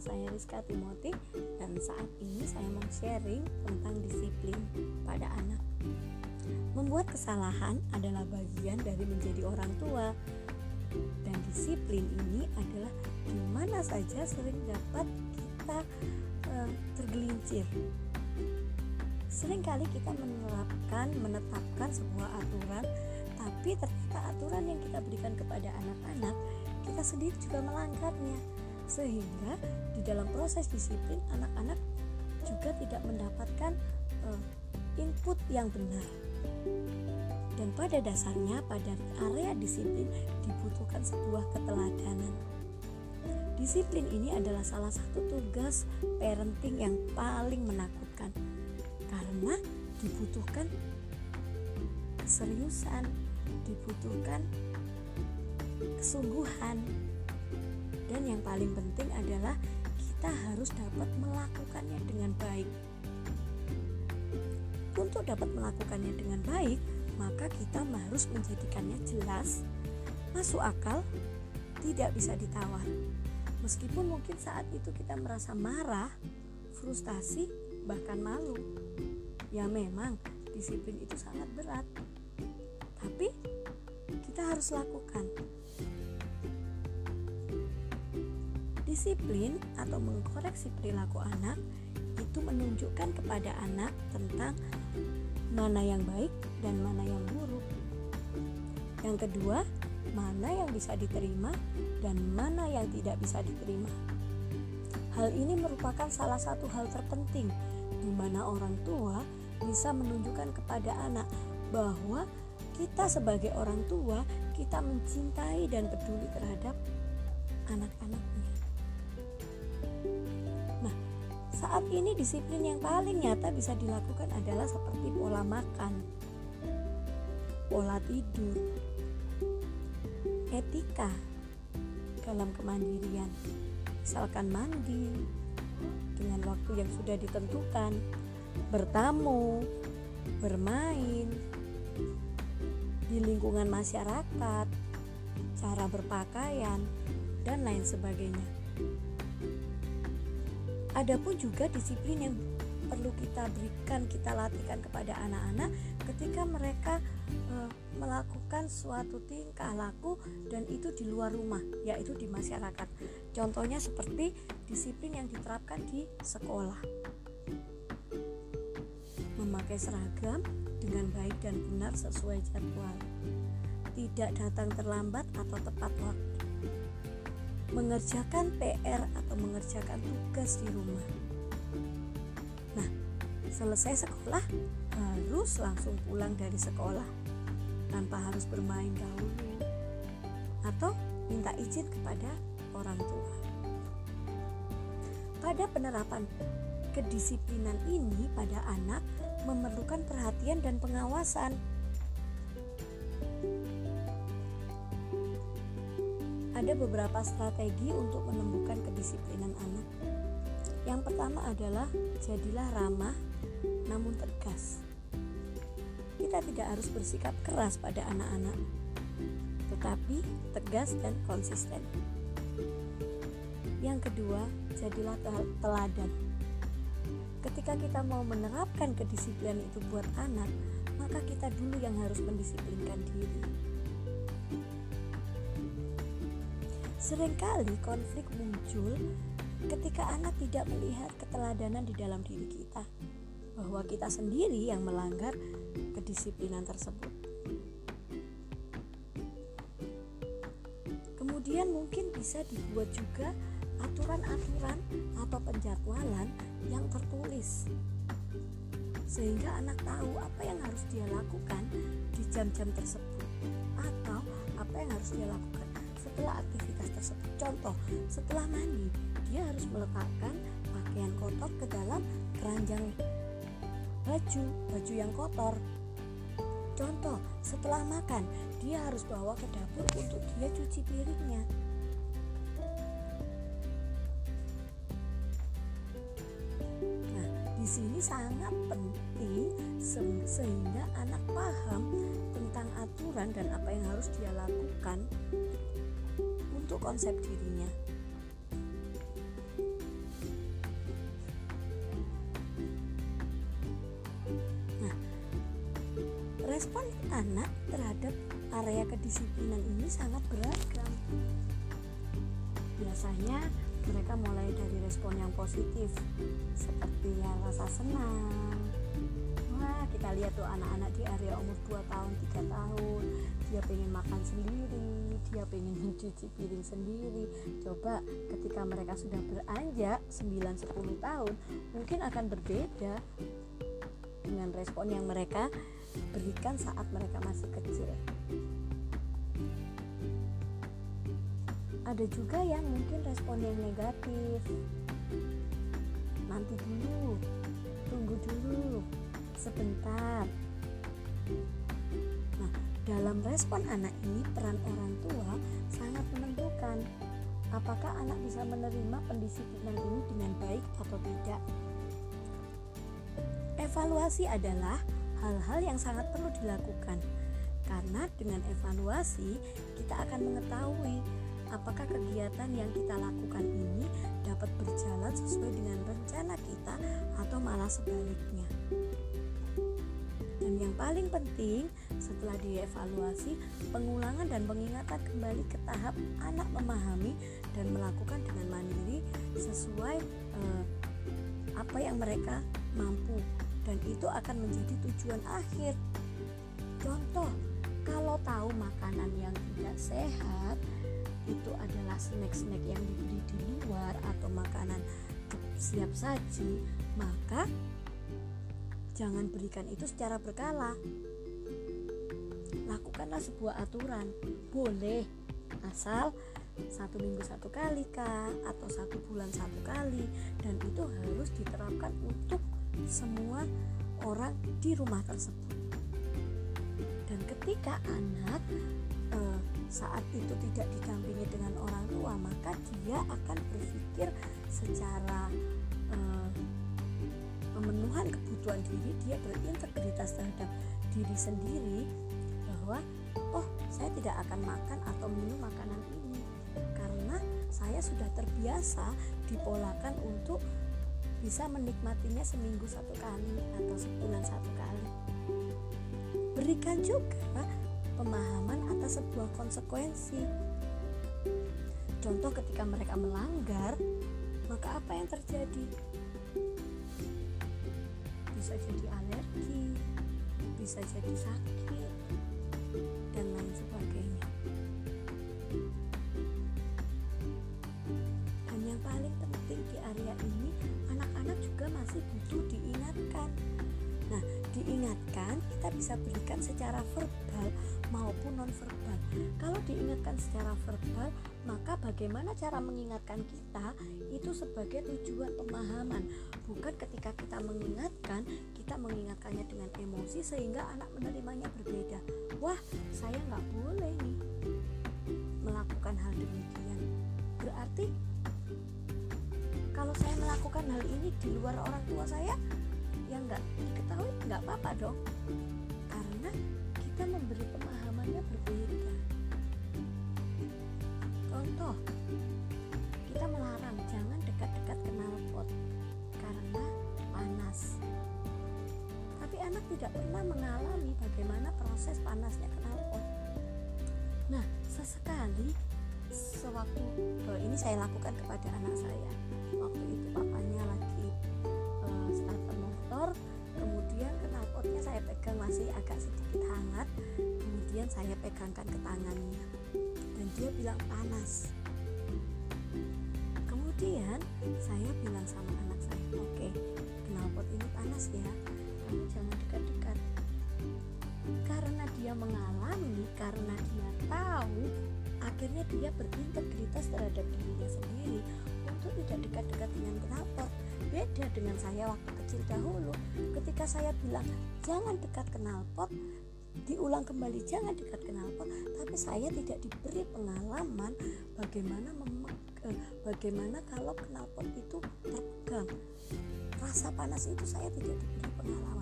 saya Rizka Timoti dan saat ini saya mau sharing tentang disiplin pada anak. Membuat kesalahan adalah bagian dari menjadi orang tua dan disiplin ini adalah di mana saja sering dapat kita uh, tergelincir. Seringkali kita menerapkan, menetapkan sebuah aturan, tapi ternyata aturan yang kita berikan kepada anak-anak kita sendiri juga melanggarnya sehingga di dalam proses disiplin anak-anak juga tidak mendapatkan uh, input yang benar. Dan pada dasarnya pada area disiplin dibutuhkan sebuah keteladanan. Disiplin ini adalah salah satu tugas parenting yang paling menakutkan karena dibutuhkan keseriusan dibutuhkan kesungguhan dan yang paling penting adalah kita harus dapat melakukannya dengan baik. Untuk dapat melakukannya dengan baik, maka kita harus menjadikannya jelas, masuk akal, tidak bisa ditawar. Meskipun mungkin saat itu kita merasa marah, frustasi, bahkan malu. Ya memang disiplin itu sangat berat. Tapi kita harus lakukan Disiplin atau mengkoreksi perilaku anak itu menunjukkan kepada anak tentang mana yang baik dan mana yang buruk. Yang kedua, mana yang bisa diterima dan mana yang tidak bisa diterima. Hal ini merupakan salah satu hal terpenting di mana orang tua bisa menunjukkan kepada anak bahwa kita sebagai orang tua kita mencintai dan peduli terhadap anak-anaknya. Saat ini disiplin yang paling nyata bisa dilakukan adalah seperti pola makan, pola tidur, etika dalam kemandirian. Misalkan mandi dengan waktu yang sudah ditentukan, bertamu, bermain di lingkungan masyarakat, cara berpakaian, dan lain sebagainya. Adapun juga disiplin yang perlu kita berikan, kita latihkan kepada anak-anak ketika mereka e, melakukan suatu tingkah laku dan itu di luar rumah, yaitu di masyarakat. Contohnya seperti disiplin yang diterapkan di sekolah. Memakai seragam dengan baik dan benar sesuai jadwal. Tidak datang terlambat atau tepat waktu mengerjakan PR atau mengerjakan tugas di rumah. Nah, selesai sekolah harus langsung pulang dari sekolah tanpa harus bermain dahulu atau minta izin kepada orang tua. Pada penerapan kedisiplinan ini pada anak memerlukan perhatian dan pengawasan Ada beberapa strategi untuk menumbuhkan kedisiplinan anak. Yang pertama adalah jadilah ramah namun tegas. Kita tidak harus bersikap keras pada anak-anak, tetapi tegas dan konsisten. Yang kedua, jadilah teladan. Ketika kita mau menerapkan kedisiplinan itu buat anak, maka kita dulu yang harus mendisiplinkan diri. Seringkali konflik muncul ketika anak tidak melihat keteladanan di dalam diri kita, bahwa kita sendiri yang melanggar kedisiplinan tersebut. Kemudian mungkin bisa dibuat juga aturan-aturan atau penjadwalan yang tertulis sehingga anak tahu apa yang harus dia lakukan di jam-jam tersebut atau apa yang harus dia lakukan setelah aktivitas tersebut. Contoh, setelah mandi, dia harus meletakkan pakaian kotor ke dalam keranjang baju, baju yang kotor. Contoh, setelah makan, dia harus bawa ke dapur untuk dia cuci piringnya. Nah, di sini sangat penting sehingga anak paham tentang aturan dan apa yang harus dia lakukan konsep dirinya. Nah, respon anak terhadap area kedisiplinan ini sangat beragam. Biasanya mereka mulai dari respon yang positif seperti ya rasa senang wah kita lihat tuh anak-anak di area umur 2 tahun 3 tahun dia pengen makan sendiri dia pengen mencuci piring sendiri. Coba ketika mereka sudah beranjak 9-10 tahun mungkin akan berbeda dengan respon yang mereka berikan saat mereka masih kecil. Ada juga yang mungkin respon yang negatif. Nanti dulu tunggu dulu sebentar. Nah dalam respon anak ini peran orang tua sangat menentukan apakah anak bisa menerima pendisiplinan ini dengan baik atau tidak evaluasi adalah hal-hal yang sangat perlu dilakukan karena dengan evaluasi kita akan mengetahui apakah kegiatan yang kita lakukan ini dapat berjalan sesuai dengan rencana kita atau malah sebaliknya. Yang paling penting, setelah dievaluasi, pengulangan dan pengingatan kembali ke tahap anak memahami dan melakukan dengan mandiri sesuai eh, apa yang mereka mampu dan itu akan menjadi tujuan akhir. Contoh, kalau tahu makanan yang tidak sehat, itu adalah snack-snack yang dibeli di luar atau makanan siap saji, maka jangan berikan itu secara berkala. Lakukanlah sebuah aturan, boleh. Asal satu minggu satu kali kah atau satu bulan satu kali. Dan itu harus diterapkan untuk semua orang di rumah tersebut. Dan ketika anak eh, saat itu tidak didampingi dengan orang tua maka dia akan berpikir secara uh, pemenuhan kebutuhan diri dia berintegritas terhadap diri sendiri bahwa oh saya tidak akan makan atau minum makanan ini karena saya sudah terbiasa dipolakan untuk bisa menikmatinya seminggu satu kali atau sebulan satu kali berikan juga pemahaman atas sebuah konsekuensi. Contoh ketika mereka melanggar, maka apa yang terjadi? Bisa jadi alergi, bisa jadi sakit, dan lain sebagainya. Dan yang paling penting di area ini, anak-anak juga masih butuh diingatkan. Nah, diingatkan kita bisa berikan secara verbal maupun non verbal. Kalau diingatkan secara verbal, maka bagaimana cara mengingatkan kita itu sebagai tujuan pemahaman, bukan ketika kita mengingatkan, kita mengingatkannya dengan emosi sehingga anak menerimanya berbeda. Wah, saya nggak boleh nih melakukan hal demikian. Berarti kalau saya melakukan hal ini di luar orang tua saya, yang nggak diketahui nggak apa-apa dong, karena kita memberi pemahaman tidak pernah mengalami bagaimana proses panasnya knalpot. Nah, sesekali sewaktu oh, ini saya lakukan kepada anak saya. Waktu itu papanya lagi uh, starter motor, kemudian knalpotnya saya pegang masih agak sedikit hangat kemudian saya pegangkan ke tangannya dan dia bilang panas kemudian saya bilang sama anak saya oke okay, knalpot ini panas ya jangan mengalami karena dia tahu akhirnya dia berintegritas terhadap dirinya sendiri untuk tidak dekat-dekat dengan knalpot beda dengan saya waktu kecil dahulu ketika saya bilang jangan dekat knalpot diulang kembali jangan dekat knalpot tapi saya tidak diberi pengalaman bagaimana eh, bagaimana kalau knalpot itu terpegang rasa panas itu saya tidak diberi pengalaman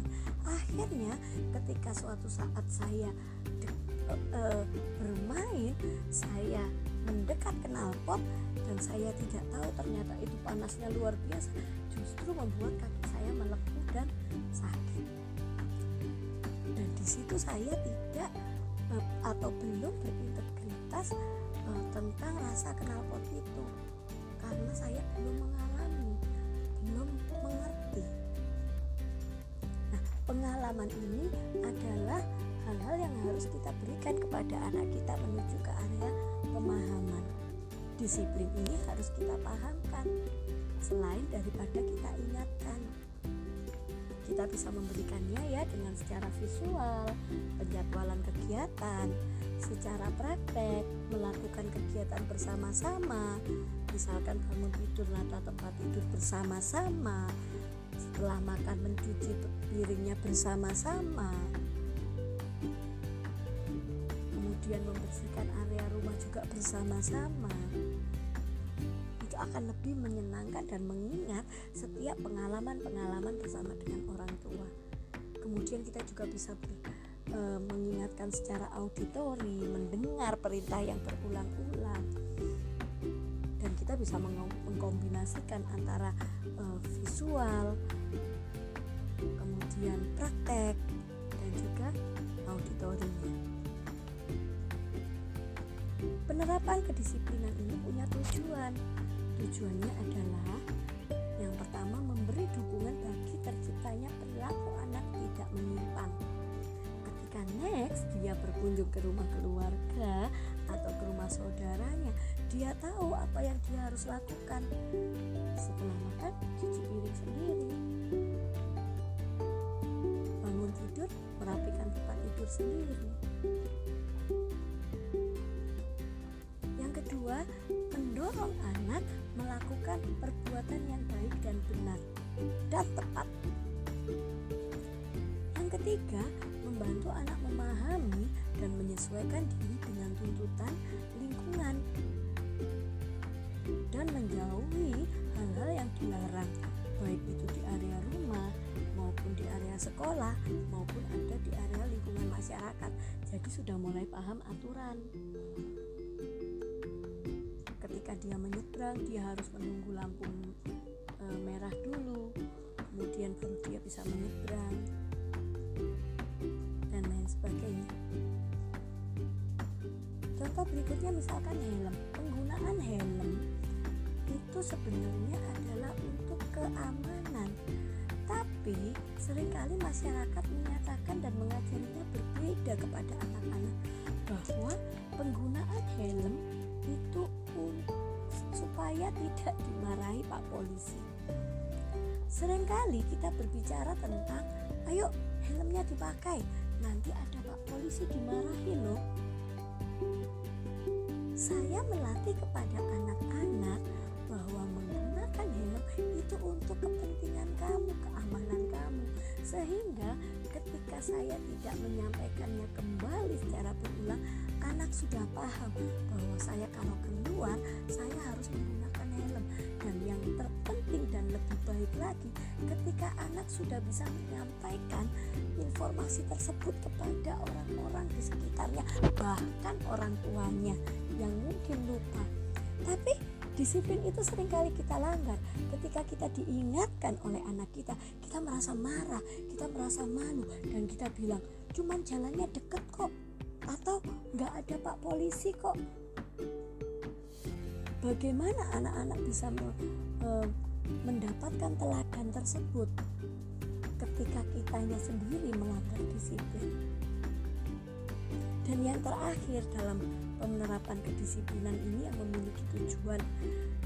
akhirnya ketika suatu saat saya de, uh, bermain saya mendekat knalpot dan saya tidak tahu ternyata itu panasnya luar biasa justru membuat kaki saya melepuh dan sakit. Dan di situ saya tidak uh, atau belum berintegritas uh, tentang rasa kenal pot itu karena saya belum mengalami pengalaman ini adalah hal-hal yang harus kita berikan kepada anak kita menuju ke area pemahaman. Disiplin ini harus kita pahamkan selain daripada kita ingatkan. Kita bisa memberikannya ya dengan secara visual penjadwalan kegiatan secara praktek melakukan kegiatan bersama-sama. Misalkan bangun tidur atau tempat tidur bersama-sama setelah makan mencuci piringnya bersama-sama. Kemudian membersihkan area rumah juga bersama-sama. Itu akan lebih menyenangkan dan mengingat setiap pengalaman-pengalaman bersama dengan orang tua. Kemudian kita juga bisa ber, e, mengingatkan secara auditori mendengar perintah yang berulang-ulang. Dan kita bisa mengkombinasikan antara e, visual kemudian praktek dan juga auditorinya Penerapan kedisiplinan ini punya tujuan. Tujuannya adalah yang pertama memberi dukungan bagi terciptanya perilaku anak tidak menyimpang. Ketika next dia berkunjung ke rumah keluarga atau ke rumah saudaranya, dia tahu apa yang dia harus lakukan. Setelah makan, cuci piring sendiri. Tidur, merapikan tempat tidur sendiri kedua, mendorong anak melakukan perbuatan yang baik dan benar dan tepat. Yang ketiga, membantu anak memahami dan menyesuaikan diri dengan tuntutan lingkungan dan menjauhi hal-hal yang dilarang, baik itu di di area sekolah maupun ada di area lingkungan masyarakat. Jadi sudah mulai paham aturan. Ketika dia menyeberang dia harus menunggu lampu e, merah dulu. Kemudian baru dia bisa menyeberang. Dan lain sebagainya. Contoh berikutnya misalkan helm. Penggunaan helm itu sebenarnya adalah untuk keamanan sering kali masyarakat menyatakan dan mengajarinya berbeda kepada anak-anak bahwa penggunaan helm itu supaya tidak dimarahi Pak Polisi. Seringkali kita berbicara tentang, ayo helmnya dipakai, nanti ada Pak Polisi dimarahi loh. Saya melatih kepada anak-anak bahwa menggunakan helm itu untuk kepentingan kamu, keamanan kamu. Sehingga ketika saya tidak menyampaikannya kembali secara berulang, anak sudah paham bahwa saya kalau keluar saya harus menggunakan helm dan yang terpenting dan lebih baik lagi ketika anak sudah bisa menyampaikan informasi tersebut kepada orang-orang di sekitarnya bahkan orang tuanya yang mungkin lupa tapi disiplin itu sering kali kita langgar. Ketika kita diingatkan oleh anak kita kita merasa marah kita merasa malu dan kita bilang cuman jalannya deket kok atau nggak ada pak polisi kok. Bagaimana anak-anak bisa me, e, mendapatkan teladan tersebut ketika kitanya sendiri melanggar disiplin? Dan yang terakhir dalam penerapan kedisiplinan ini yang memiliki tujuan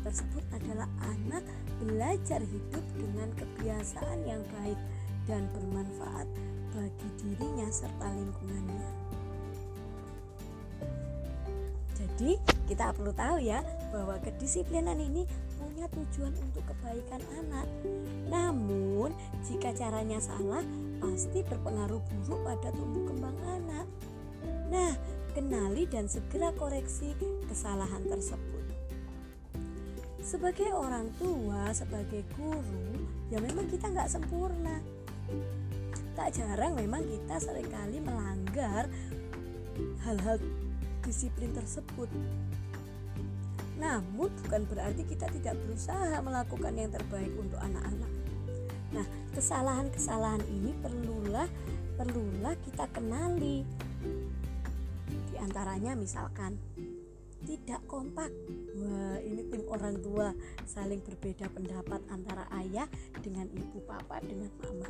tersebut adalah anak belajar hidup dengan kebiasaan yang baik dan bermanfaat bagi dirinya serta lingkungannya. Jadi kita perlu tahu ya bahwa kedisiplinan ini punya tujuan untuk kebaikan anak. Namun jika caranya salah pasti berpengaruh buruk pada tumbuh kembang anak. Nah, kenali dan segera koreksi kesalahan tersebut. Sebagai orang tua, sebagai guru, ya memang kita nggak sempurna. Tak jarang memang kita sering kali melanggar hal-hal disiplin tersebut. Namun bukan berarti kita tidak berusaha melakukan yang terbaik untuk anak-anak. Nah, kesalahan-kesalahan ini perlulah perlulah kita kenali. Antaranya misalkan tidak kompak. Wah, ini tim orang tua saling berbeda pendapat antara ayah dengan ibu, papa dengan mama.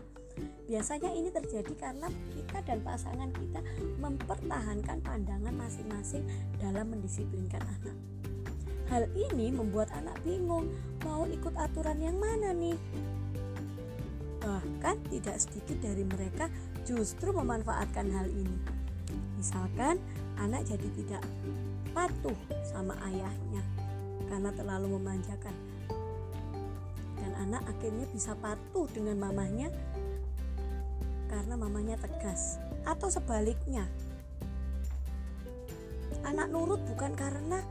Biasanya ini terjadi karena kita dan pasangan kita mempertahankan pandangan masing-masing dalam mendisiplinkan anak. Hal ini membuat anak bingung mau ikut aturan yang mana nih. Bahkan tidak sedikit dari mereka justru memanfaatkan hal ini. Misalkan anak jadi tidak patuh sama ayahnya karena terlalu memanjakan. Dan anak akhirnya bisa patuh dengan mamanya karena mamanya tegas atau sebaliknya. Anak nurut bukan karena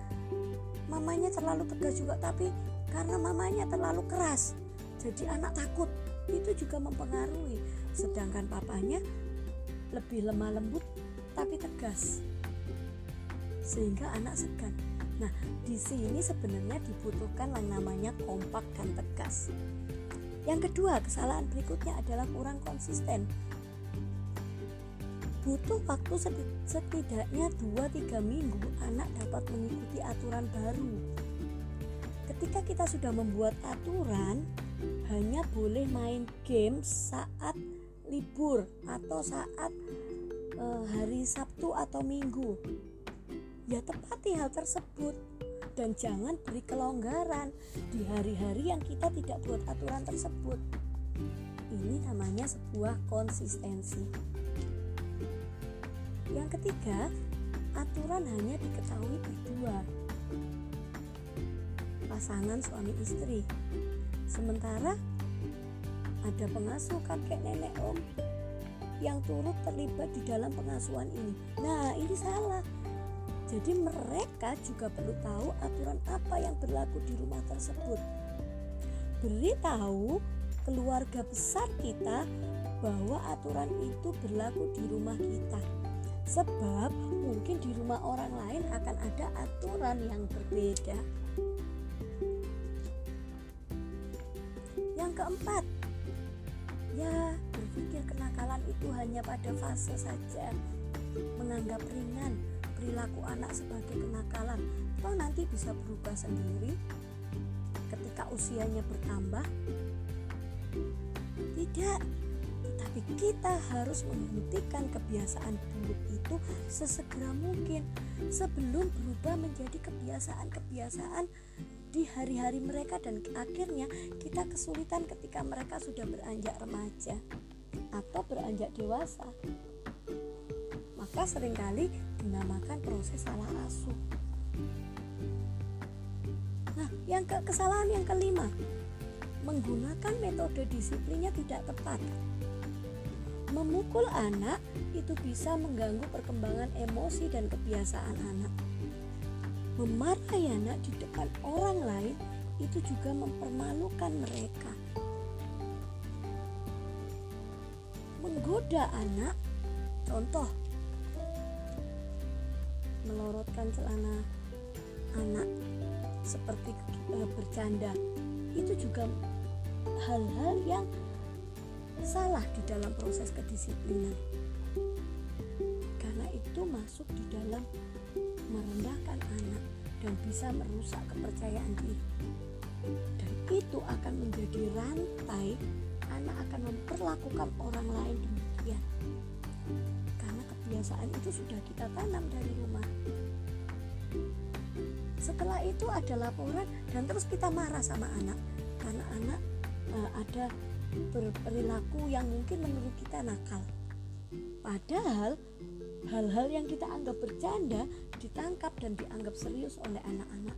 mamanya terlalu tegas juga tapi karena mamanya terlalu keras. Jadi anak takut. Itu juga mempengaruhi. Sedangkan papanya lebih lemah lembut tapi tegas sehingga anak segan. Nah, di sini sebenarnya dibutuhkan yang namanya kompak dan tegas. Yang kedua, kesalahan berikutnya adalah kurang konsisten. Butuh waktu setidaknya 2-3 minggu anak dapat mengikuti aturan baru. Ketika kita sudah membuat aturan, hanya boleh main game saat libur atau saat e, hari Sabtu atau Minggu ya tepati hal tersebut dan jangan beri kelonggaran di hari-hari yang kita tidak buat aturan tersebut. Ini namanya sebuah konsistensi. Yang ketiga, aturan hanya diketahui berdua. Pasangan suami istri. Sementara ada pengasuh kakek nenek om yang turut terlibat di dalam pengasuhan ini. Nah, ini salah jadi mereka juga perlu tahu aturan apa yang berlaku di rumah tersebut. Beritahu keluarga besar kita bahwa aturan itu berlaku di rumah kita. Sebab mungkin di rumah orang lain akan ada aturan yang berbeda. Yang keempat, ya berpikir kenakalan itu hanya pada fase saja, menganggap ringan perilaku anak sebagai kenakalan. Atau nanti bisa berubah sendiri ketika usianya bertambah. Tidak. Tetapi kita harus menghentikan kebiasaan buruk itu sesegera mungkin sebelum berubah menjadi kebiasaan-kebiasaan di hari-hari mereka dan akhirnya kita kesulitan ketika mereka sudah beranjak remaja atau beranjak dewasa. Maka sering kali dinamakan proses salah asuh. Nah, yang ke kesalahan yang kelima, menggunakan metode disiplinnya tidak tepat. Memukul anak itu bisa mengganggu perkembangan emosi dan kebiasaan anak. Memarahi anak di depan orang lain itu juga mempermalukan mereka. Menggoda anak, contoh melorotkan celana anak seperti e, bercanda. Itu juga hal-hal yang salah di dalam proses kedisiplinan. Karena itu masuk di dalam merendahkan anak dan bisa merusak kepercayaan diri. Dan itu akan menjadi rantai anak akan memperlakukan orang lain demikian. Kebiasaan itu sudah kita tanam dari rumah setelah itu ada laporan dan terus kita marah sama anak. Karena anak uh, ada berperilaku yang mungkin menurut kita nakal. Padahal hal-hal yang kita anggap bercanda ditangkap dan dianggap serius oleh anak-anak.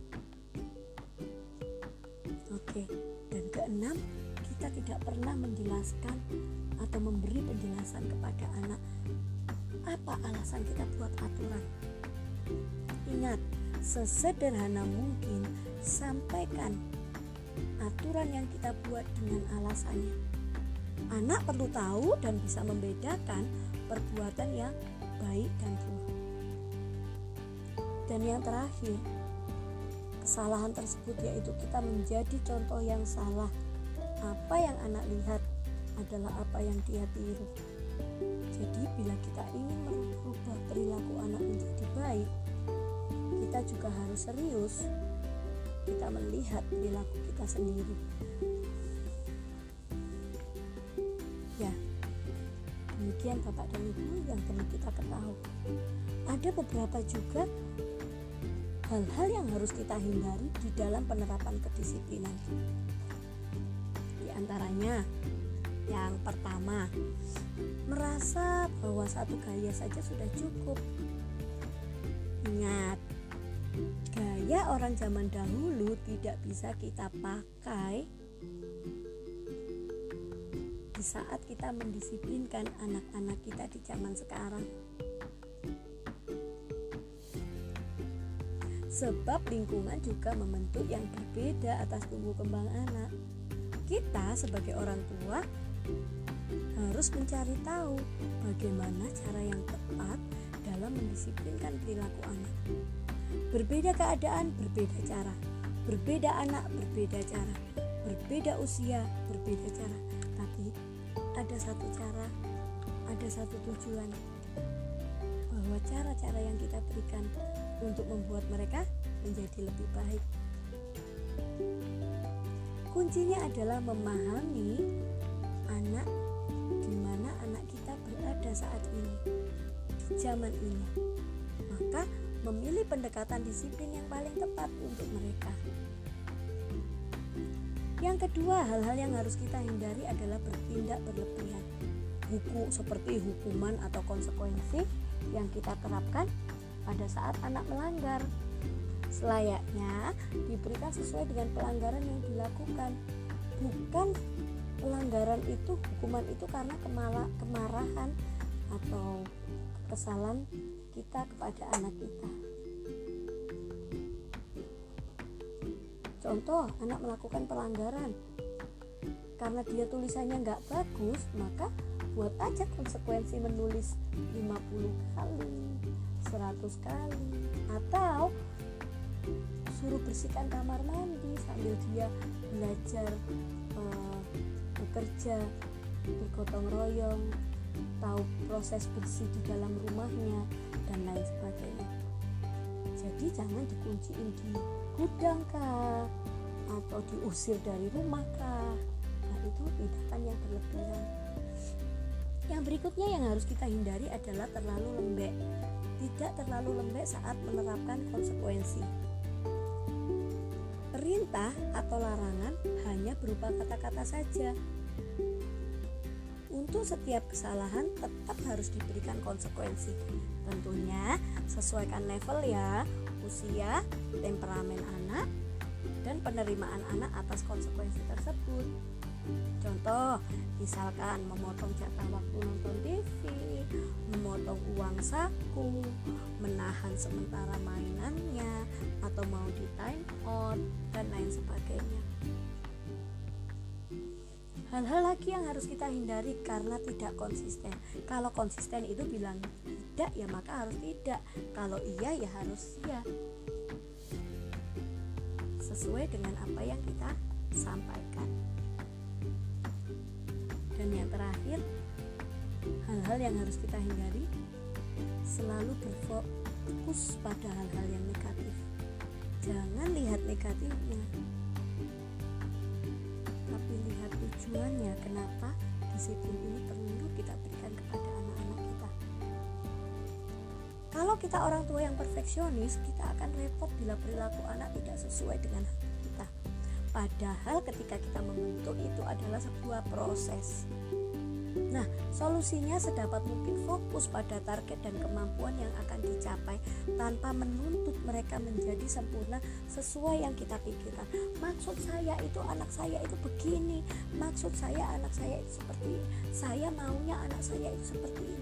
Oke dan keenam kita tidak pernah menjelaskan atau memberi penjelasan kepada anak apa alasan kita buat aturan? Ingat, sesederhana mungkin sampaikan aturan yang kita buat dengan alasannya. Anak perlu tahu dan bisa membedakan perbuatan yang baik dan buruk. Dan yang terakhir, kesalahan tersebut yaitu kita menjadi contoh yang salah. Apa yang anak lihat adalah apa yang dia tiru. Jadi bila kita ingin merubah perilaku anak menjadi baik, kita juga harus serius kita melihat perilaku kita sendiri. Ya, demikian Bapak dan Ibu yang perlu kita ketahui. Ada beberapa juga hal-hal yang harus kita hindari di dalam penerapan kedisiplinan. Di antaranya, yang pertama, merasa bahwa satu gaya saja sudah cukup. Ingat, orang zaman dahulu tidak bisa kita pakai di saat kita mendisiplinkan anak-anak kita di zaman sekarang. Sebab lingkungan juga membentuk yang berbeda atas tumbuh kembang anak. Kita sebagai orang tua harus mencari tahu bagaimana cara yang tepat dalam mendisiplinkan perilaku anak. Berbeda keadaan, berbeda cara. Berbeda anak, berbeda cara. Berbeda usia, berbeda cara. Tapi ada satu cara, ada satu tujuan bahwa cara-cara yang kita berikan untuk membuat mereka menjadi lebih baik. Kuncinya adalah memahami anak di mana anak kita berada saat ini di zaman ini. Pendekatan disiplin yang paling tepat untuk mereka. Yang kedua, hal-hal yang harus kita hindari adalah bertindak berlebihan. Hukum seperti hukuman atau konsekuensi yang kita terapkan pada saat anak melanggar. Selayaknya diberikan sesuai dengan pelanggaran yang dilakukan, bukan pelanggaran itu hukuman itu karena kemala, kemarahan atau kesalahan kita kepada anak kita. Contoh, anak melakukan pelanggaran. Karena dia tulisannya nggak bagus, maka buat aja konsekuensi menulis 50 kali, 100 kali, atau suruh bersihkan kamar mandi sambil dia belajar uh, bekerja bergotong royong tahu proses bersih di dalam rumahnya dan lain sebagainya. Jadi jangan dikunciin di gudang kah? Atau diusir dari rumah kah? Nah itu tindakan yang berlebihan. Yang berikutnya yang harus kita hindari adalah terlalu lembek. Tidak terlalu lembek saat menerapkan konsekuensi. Perintah atau larangan hanya berupa kata-kata saja. Untuk setiap kesalahan tetap harus diberikan konsekuensi. Tentunya sesuaikan level ya, usia, temperamen anak, dan penerimaan anak atas konsekuensi tersebut. Contoh, misalkan memotong jatah waktu nonton TV, memotong uang saku, menahan sementara mainannya, atau mau di time out, dan lain sebagainya. Hal-hal lagi yang harus kita hindari karena tidak konsisten. Kalau konsisten itu bilang tidak ya maka harus tidak. Kalau iya ya harus iya. Sesuai dengan apa yang kita sampaikan. Dan yang terakhir, hal-hal yang harus kita hindari selalu berfokus pada hal-hal yang negatif. Jangan lihat negatifnya, tujuannya kenapa disiplin ini perlu kalau kita orang tua yang perfeksionis kita akan repot bila perilaku anak tidak sesuai dengan kita padahal ketika kita membentuk itu adalah sebuah proses Nah, solusinya sedapat mungkin fokus pada target dan kemampuan yang akan dicapai tanpa menuntut mereka menjadi sempurna sesuai yang kita pikirkan. Maksud saya itu anak saya itu begini, maksud saya anak saya itu seperti ini. Saya maunya anak saya itu seperti ini.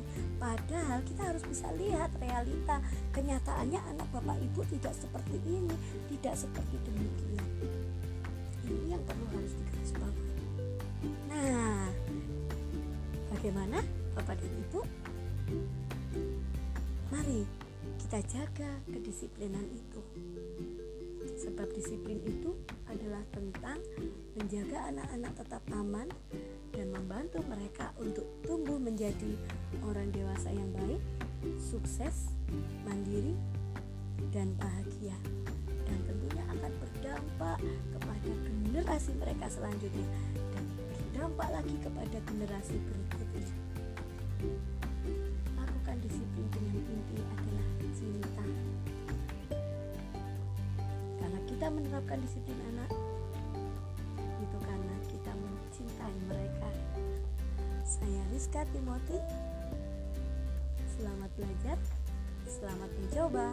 Padahal kita harus bisa lihat realita kenyataannya anak bapak ibu tidak seperti ini, tidak seperti demikian. Ini yang perlu harus digarisbawahi. Nah, Bagaimana Bapak dan Ibu? Mari kita jaga kedisiplinan itu. sebab disiplin itu adalah tentang menjaga anak-anak tetap aman dan membantu mereka untuk tumbuh menjadi orang dewasa yang baik, sukses, mandiri, dan bahagia. Dan tentunya akan berdampak kepada generasi mereka selanjutnya. Dan berdampak lagi kepada generasi berikutnya. Lakukan disiplin dengan inti adalah cinta. Karena kita menerapkan disiplin anak Rizka Timothy. Selamat belajar selamat mencoba